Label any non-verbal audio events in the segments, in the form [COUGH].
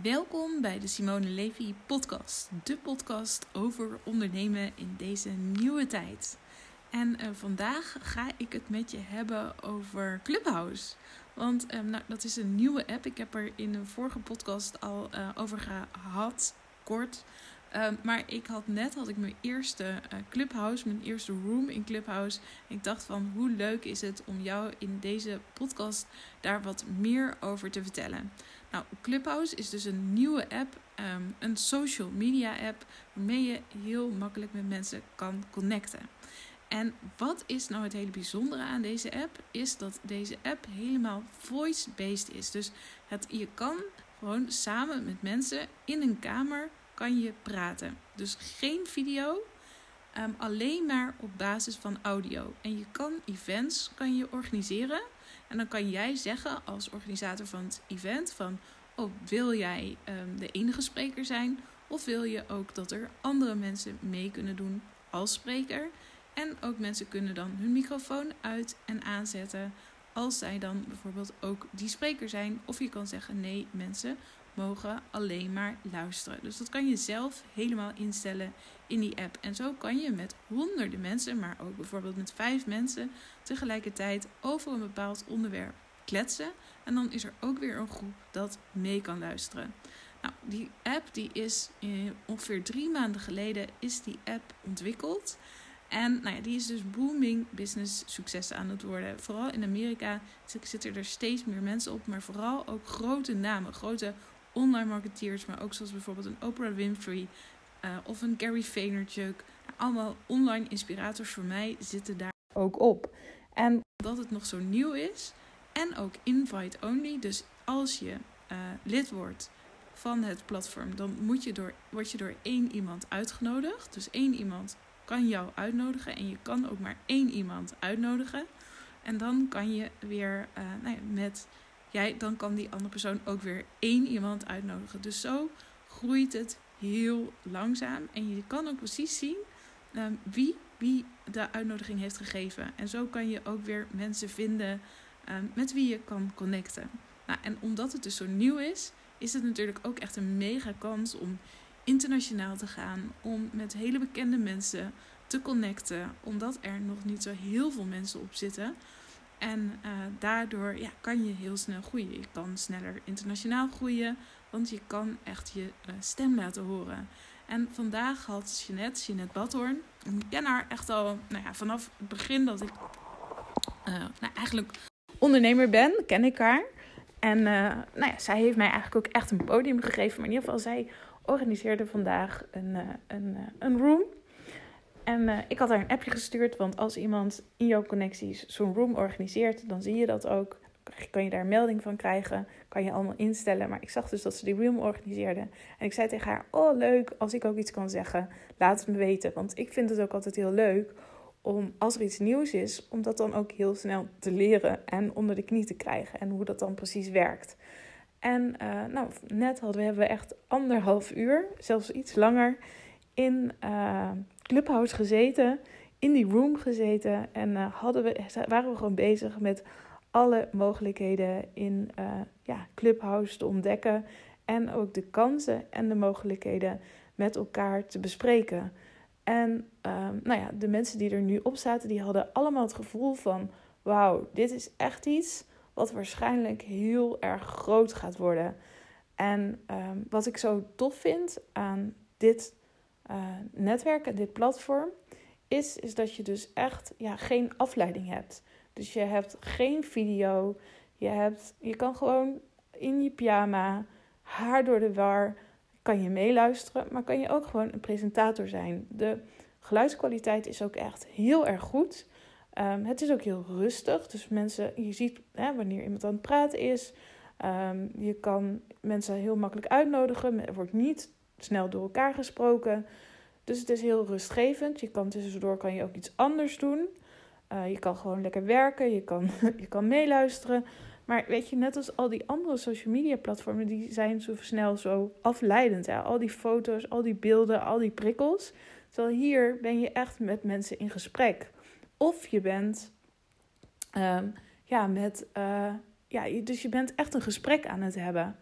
Welkom bij de Simone Levy podcast, de podcast over ondernemen in deze nieuwe tijd. En uh, vandaag ga ik het met je hebben over Clubhouse. Want um, nou, dat is een nieuwe app. Ik heb er in een vorige podcast al uh, over gehad, kort. Um, maar ik had net had ik mijn eerste Clubhouse, mijn eerste room in Clubhouse. Ik dacht van hoe leuk is het om jou in deze podcast daar wat meer over te vertellen. Nou, Clubhouse is dus een nieuwe app, um, een social media app, waarmee je heel makkelijk met mensen kan connecten. En wat is nou het hele bijzondere aan deze app? Is dat deze app helemaal voice-based is. Dus het, je kan gewoon samen met mensen in een kamer kan je praten. Dus geen video, um, alleen maar op basis van audio. En je kan events kan je organiseren. En dan kan jij zeggen als organisator van het event van... Oh, wil jij um, de enige spreker zijn? Of wil je ook dat er andere mensen mee kunnen doen als spreker? En ook mensen kunnen dan hun microfoon uit en aanzetten als zij dan bijvoorbeeld ook die spreker zijn. Of je kan zeggen: nee, mensen mogen alleen maar luisteren. Dus dat kan je zelf helemaal instellen in die app. En zo kan je met honderden mensen, maar ook bijvoorbeeld met vijf mensen, tegelijkertijd over een bepaald onderwerp kletsen. En dan is er ook weer een groep dat mee kan luisteren. Nou, die app die is eh, ongeveer drie maanden geleden is die app ontwikkeld. En nou ja, die is dus booming business succes aan het worden. Vooral in Amerika zitten er steeds meer mensen op, maar vooral ook grote namen, grote online marketeers, maar ook zoals bijvoorbeeld een Oprah Winfrey uh, of een Gary Vaynerchuk. Allemaal online inspirators voor mij zitten daar ook op. En dat het nog zo nieuw is en ook invite only. Dus als je uh, lid wordt van het platform, dan moet je door, word je door één iemand uitgenodigd. Dus één iemand kan jou uitnodigen en je kan ook maar één iemand uitnodigen. En dan kan je weer uh, nou ja, met jij, dan kan die andere persoon ook weer één iemand uitnodigen. Dus zo groeit het heel langzaam. En je kan ook precies zien um, wie, wie de uitnodiging heeft gegeven. En zo kan je ook weer mensen vinden um, met wie je kan connecten. Nou, en omdat het dus zo nieuw is, is het natuurlijk ook echt een mega kans om internationaal te gaan. Om met hele bekende mensen te connecten. Omdat er nog niet zo heel veel mensen op zitten. En uh, daardoor ja, kan je heel snel groeien. Je kan sneller internationaal groeien, want je kan echt je uh, stem laten horen. En vandaag had Jeanette, Jeanette Badhoorn, ik ken haar echt al nou ja, vanaf het begin dat ik uh, nou, eigenlijk ondernemer ben, ken ik haar. En nou ja, zij heeft mij eigenlijk ook echt een podium gegeven. Maar in ieder geval, zij organiseerde vandaag een, een, een room en uh, ik had haar een appje gestuurd, want als iemand in jouw connecties zo'n room organiseert, dan zie je dat ook. Kan je daar melding van krijgen, kan je allemaal instellen. Maar ik zag dus dat ze die room organiseerde. En ik zei tegen haar, oh leuk, als ik ook iets kan zeggen, laat het me weten. Want ik vind het ook altijd heel leuk om, als er iets nieuws is, om dat dan ook heel snel te leren en onder de knie te krijgen. En hoe dat dan precies werkt. En uh, nou, net hadden we, hebben we echt anderhalf uur, zelfs iets langer, in... Uh, Clubhouse gezeten, in die room gezeten en uh, hadden we, waren we gewoon bezig met alle mogelijkheden in uh, ja, Clubhouse te ontdekken en ook de kansen en de mogelijkheden met elkaar te bespreken. En uh, nou ja, de mensen die er nu op zaten, die hadden allemaal het gevoel van: wauw, dit is echt iets wat waarschijnlijk heel erg groot gaat worden. En ehm, wat ik zo tof vind aan dit uh, netwerk en dit platform is, is dat je dus echt ja, geen afleiding hebt. Dus je hebt geen video. Je, hebt, je kan gewoon in je pyjama, haar door de war, kan je meeluisteren, maar kan je ook gewoon een presentator zijn. De geluidskwaliteit is ook echt heel erg goed. Um, het is ook heel rustig. Dus mensen, je ziet hè, wanneer iemand aan het praten is. Um, je kan mensen heel makkelijk uitnodigen. Er wordt niet snel door elkaar gesproken. Dus het is heel rustgevend. Je kan tussendoor kan je ook iets anders doen. Uh, je kan gewoon lekker werken, je kan, [LAUGHS] je kan meeluisteren. Maar weet je, net als al die andere social media platformen, die zijn zo snel zo afleidend. Hè? Al die foto's, al die beelden, al die prikkels. Terwijl hier ben je echt met mensen in gesprek. Of je bent, um, ja, met, uh, ja, dus je bent echt een gesprek aan het hebben.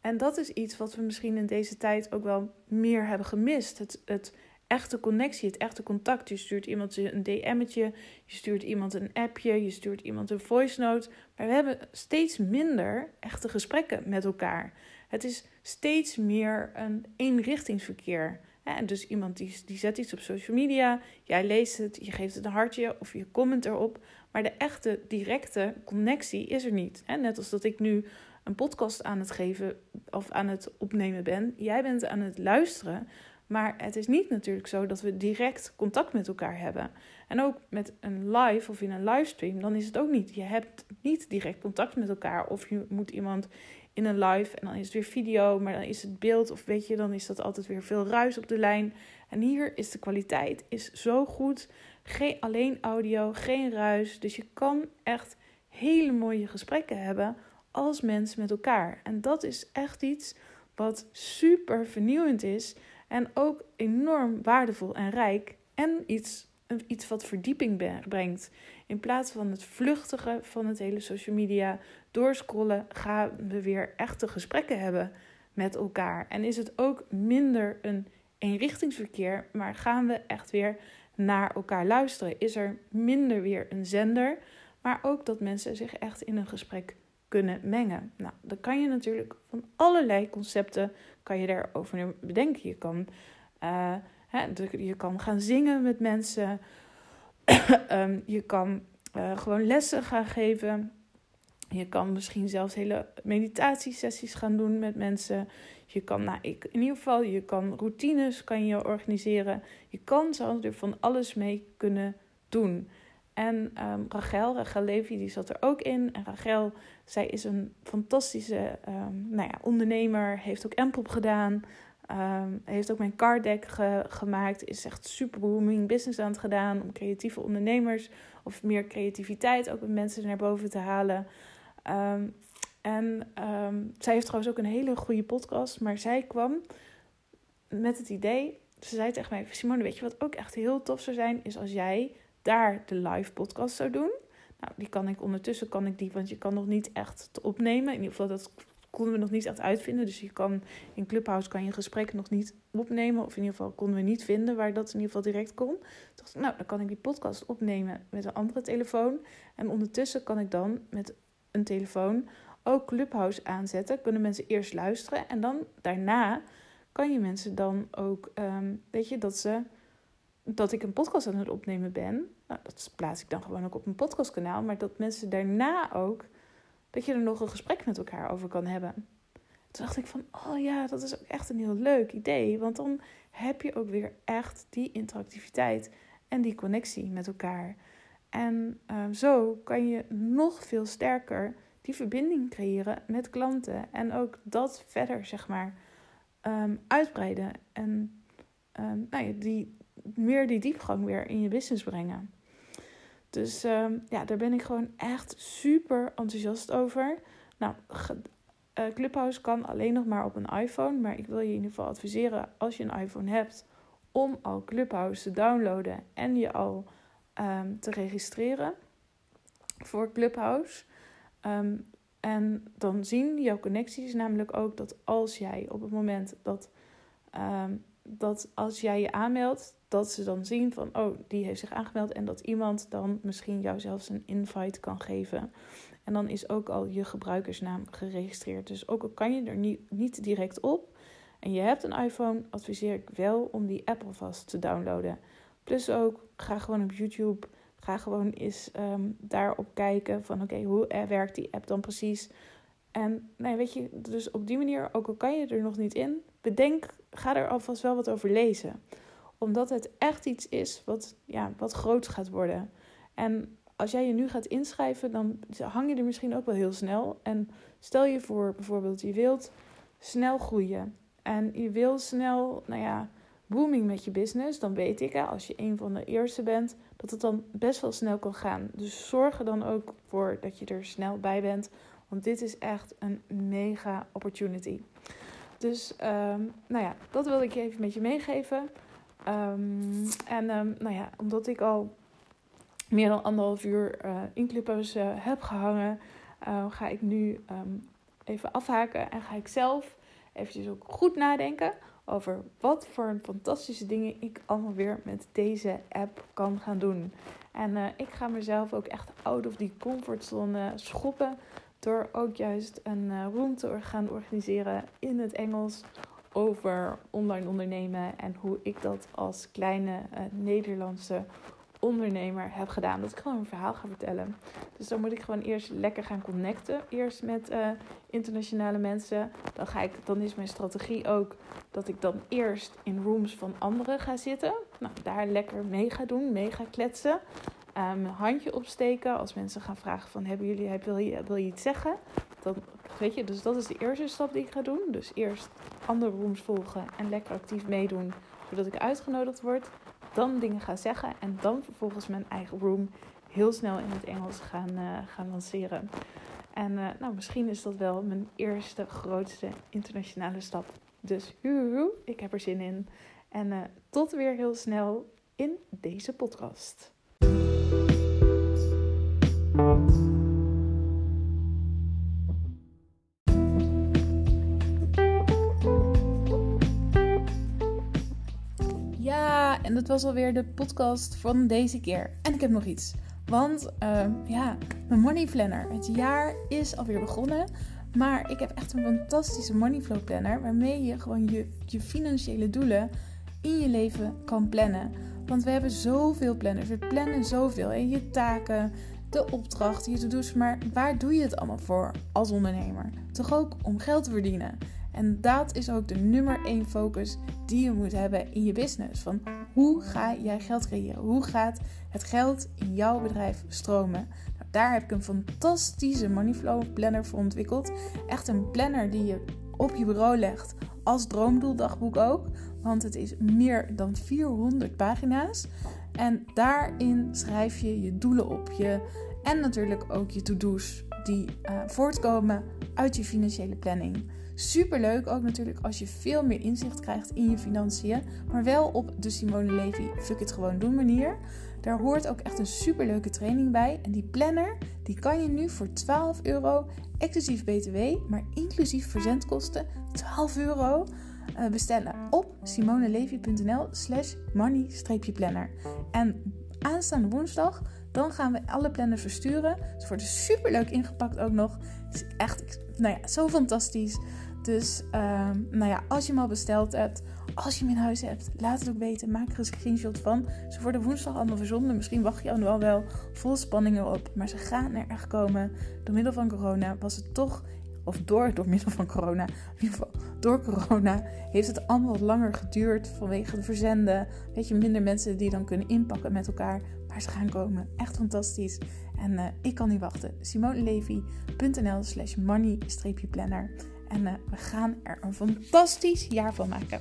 En dat is iets wat we misschien in deze tijd ook wel meer hebben gemist. Het, het echte connectie, het echte contact. Je stuurt iemand een DM'tje, je stuurt iemand een appje, je stuurt iemand een voice note. Maar we hebben steeds minder echte gesprekken met elkaar. Het is steeds meer een eenrichtingsverkeer. En dus iemand die, die zet iets op social media, jij leest het, je geeft het een hartje of je comment erop. Maar de echte directe connectie is er niet. Net als dat ik nu een podcast aan het geven of aan het opnemen ben. Jij bent aan het luisteren. Maar het is niet natuurlijk zo dat we direct contact met elkaar hebben. En ook met een live of in een livestream, dan is het ook niet. Je hebt niet direct contact met elkaar. Of je moet iemand in een live en dan is het weer video, maar dan is het beeld. Of weet je, dan is dat altijd weer veel ruis op de lijn. En hier is de kwaliteit is zo goed. Geen alleen audio, geen ruis. Dus je kan echt hele mooie gesprekken hebben als mens met elkaar. En dat is echt iets wat super vernieuwend is en ook enorm waardevol en rijk en iets, iets wat verdieping brengt. In plaats van het vluchtige van het hele social media doorscrollen, gaan we weer echte gesprekken hebben met elkaar. En is het ook minder een eenrichtingsverkeer, maar gaan we echt weer naar elkaar luisteren? Is er minder weer een zender, maar ook dat mensen zich echt in een gesprek kunnen mengen. Nou, dan kan je natuurlijk van allerlei concepten kan je daarover bedenken. Je kan, uh, hè, je kan gaan zingen met mensen. um, [COUGHS] je kan uh, gewoon lessen gaan geven. Je kan misschien zelfs hele meditatiesessies gaan doen met mensen. Je kan, nou, ik, in ieder geval, je kan routines kan je organiseren. Je kan zo er van alles mee kunnen doen. En um, Rachel, Rachel Levy, die zat er ook in. En Rachel, zij is een fantastische um, nou ja, ondernemer. Heeft ook Empop gedaan. Um, heeft ook mijn card deck ge gemaakt. Is echt super booming business aan het gedaan. Om creatieve ondernemers of meer creativiteit ook met mensen naar boven te halen. en zij heeft trouwens ook een hele goede podcast. Maar zij kwam met het idee. Ze zei tegen mij: Simone, weet je wat ook echt heel tof zou zijn? Is als jij daar de live podcast zou doen. Nou, die kan ik ondertussen, kan ik die, want je kan nog niet echt opnemen. In ieder geval, dat konden we nog niet echt uitvinden. Dus je kan in Clubhouse kan je gesprek nog niet opnemen. Of in ieder geval konden we niet vinden waar dat in ieder geval direct kon. Dacht nou, dan kan ik die podcast opnemen met een andere telefoon. En ondertussen kan ik dan met een telefoon ook Clubhouse aanzetten. Kunnen mensen eerst luisteren. En dan daarna kan je mensen dan ook, um, weet je, dat ze dat ik een podcast aan het opnemen ben. Nou, dat plaats ik dan gewoon ook op een podcastkanaal. Maar dat mensen daarna ook, dat je er nog een gesprek met elkaar over kan hebben. Toen dacht ik van, oh ja, dat is ook echt een heel leuk idee. Want dan heb je ook weer echt die interactiviteit en die connectie met elkaar. En ehm, zo kan je nog veel sterker die verbinding creëren met klanten. En ook dat verder, zeg maar, um, uitbreiden. En um, nou ja, die, meer die diepgang weer in je business brengen. Dus ehm, ja, daar ben ik gewoon echt super enthousiast over. Nou, uh, Clubhouse kan alleen nog maar op een iPhone. Maar ik wil je in ieder geval adviseren, als je een iPhone hebt, om al Clubhouse te downloaden en je al um, te registreren voor Clubhouse. Um, en dan zien jouw connecties namelijk ook dat als jij op het moment dat, dat als jij je aanmeldt, dat ze dan zien van, oh, die heeft zich aangemeld. En dat iemand dan misschien jou zelfs een invite kan geven. En dan is ook al je gebruikersnaam geregistreerd. Dus ook al kan je er niet, niet direct op en je hebt een iPhone, adviseer ik wel om die app alvast te downloaden. Plus ook, ga gewoon op YouTube. Ga gewoon eens um, daarop kijken van oké, hoe werkt die app dan precies? En nee, weet je, dus op die manier, ook al kan je er nog niet in, bedenk, ga er alvast wel wat over lezen omdat het echt iets is wat, ja, wat groot gaat worden. En als jij je nu gaat inschrijven, dan hang je er misschien ook wel heel snel. En stel je voor, bijvoorbeeld, je wilt snel groeien. En je wil snel, nou ja, booming met je business. Dan weet ik, als je een van de eerste bent, dat het dan best wel snel kan gaan. Dus zorg er dan ook voor dat je er snel bij bent. Want dit is echt een mega opportunity. Dus, um, nou ja, dat wilde ik je even meegeven. Um, en um, nou ja, omdat ik al meer dan anderhalf uur uh, in Clubhouse uh, heb gehangen, uh, ga ik nu even afhaken en ga ik zelf eventjes ook goed nadenken over wat voor fantastische dingen ik allemaal weer met deze app kan gaan doen. En ik ga mezelf ook echt out of die comfortzone schoppen door ook juist een uh, room te gaan organiseren in het Engels over online ondernemen en hoe ik dat als kleine uh, Nederlandse ondernemer heb gedaan. Dat ik gewoon een verhaal ga vertellen. Dus dan moet ik gewoon eerst lekker gaan connecten. Eerst met uh, internationale mensen. Dan, ga ik, dan is mijn strategie ook dat ik dan eerst in rooms van anderen ga zitten. Nou, daar lekker mee ga doen, mee ga kletsen. Um, handje opsteken als mensen gaan vragen van hebben jullie, wil, je, wil je iets zeggen? Dan, weet je, dus dat is de eerste stap die ik ga doen. Dus eerst andere rooms volgen en lekker actief meedoen, zodat ik uitgenodigd word dan dingen gaan zeggen en dan vervolgens mijn eigen room heel snel in het Engels gaan, uh, gaan lanceren. En uh, nou, misschien is dat wel mijn eerste grootste internationale stap. Dus huuhoe, ik heb er zin in. En uh, tot weer heel snel in deze podcast. En dat was alweer de podcast van deze keer. En ik heb nog iets. Want uh, ja, mijn money planner. Het jaar is alweer begonnen. Maar ik heb echt een fantastische money flow planner. Waarmee je gewoon je, je financiële doelen in je leven kan plannen. Want we hebben zoveel planners. We plannen zoveel. En je taken, de opdrachten, je to-do's. Maar waar doe je het allemaal voor als ondernemer? Toch ook om geld te verdienen. En dat is ook de nummer één focus die je moet hebben in je business. Van hoe ga jij geld creëren? Hoe gaat het geld in jouw bedrijf stromen? Nou, daar heb ik een fantastische Moneyflow planner voor ontwikkeld. Echt een planner die je op je bureau legt als droomdoeldagboek ook. Want het is meer dan 400 pagina's. En daarin schrijf je je doelen op. Je, en natuurlijk ook je to-do's die uh, voortkomen uit je financiële planning. Super leuk ook natuurlijk als je veel meer inzicht krijgt in je financiën, maar wel op de Simone Levy fuck it gewoon doen manier. Daar hoort ook echt een super leuke training bij. En die planner, die kan je nu voor 12 euro, exclusief BTW, maar inclusief verzendkosten, 12 euro uh, bestellen op simonelevy.nl slash money-planner. En aanstaande woensdag, dan gaan we alle planners versturen. Ze worden super leuk ingepakt ook nog. Het is echt, nou ja, zo fantastisch. Dus uh, nou ja, als je hem al besteld hebt, als je hem in huis hebt, laat het ook weten. Maak er een screenshot van. Ze worden woensdag allemaal verzonden. Misschien wacht je al wel vol spanningen op. Maar ze gaan er echt komen. Door middel van corona was het toch of door, door middel van corona, in ieder geval door corona, heeft het allemaal wat langer geduurd vanwege de verzenden. Weet je, minder mensen die dan kunnen inpakken met elkaar. Maar ze gaan komen. Echt fantastisch. En uh, ik kan niet wachten. simonelevy.nl slash money-planner. En uh, we gaan er een fantastisch jaar van maken.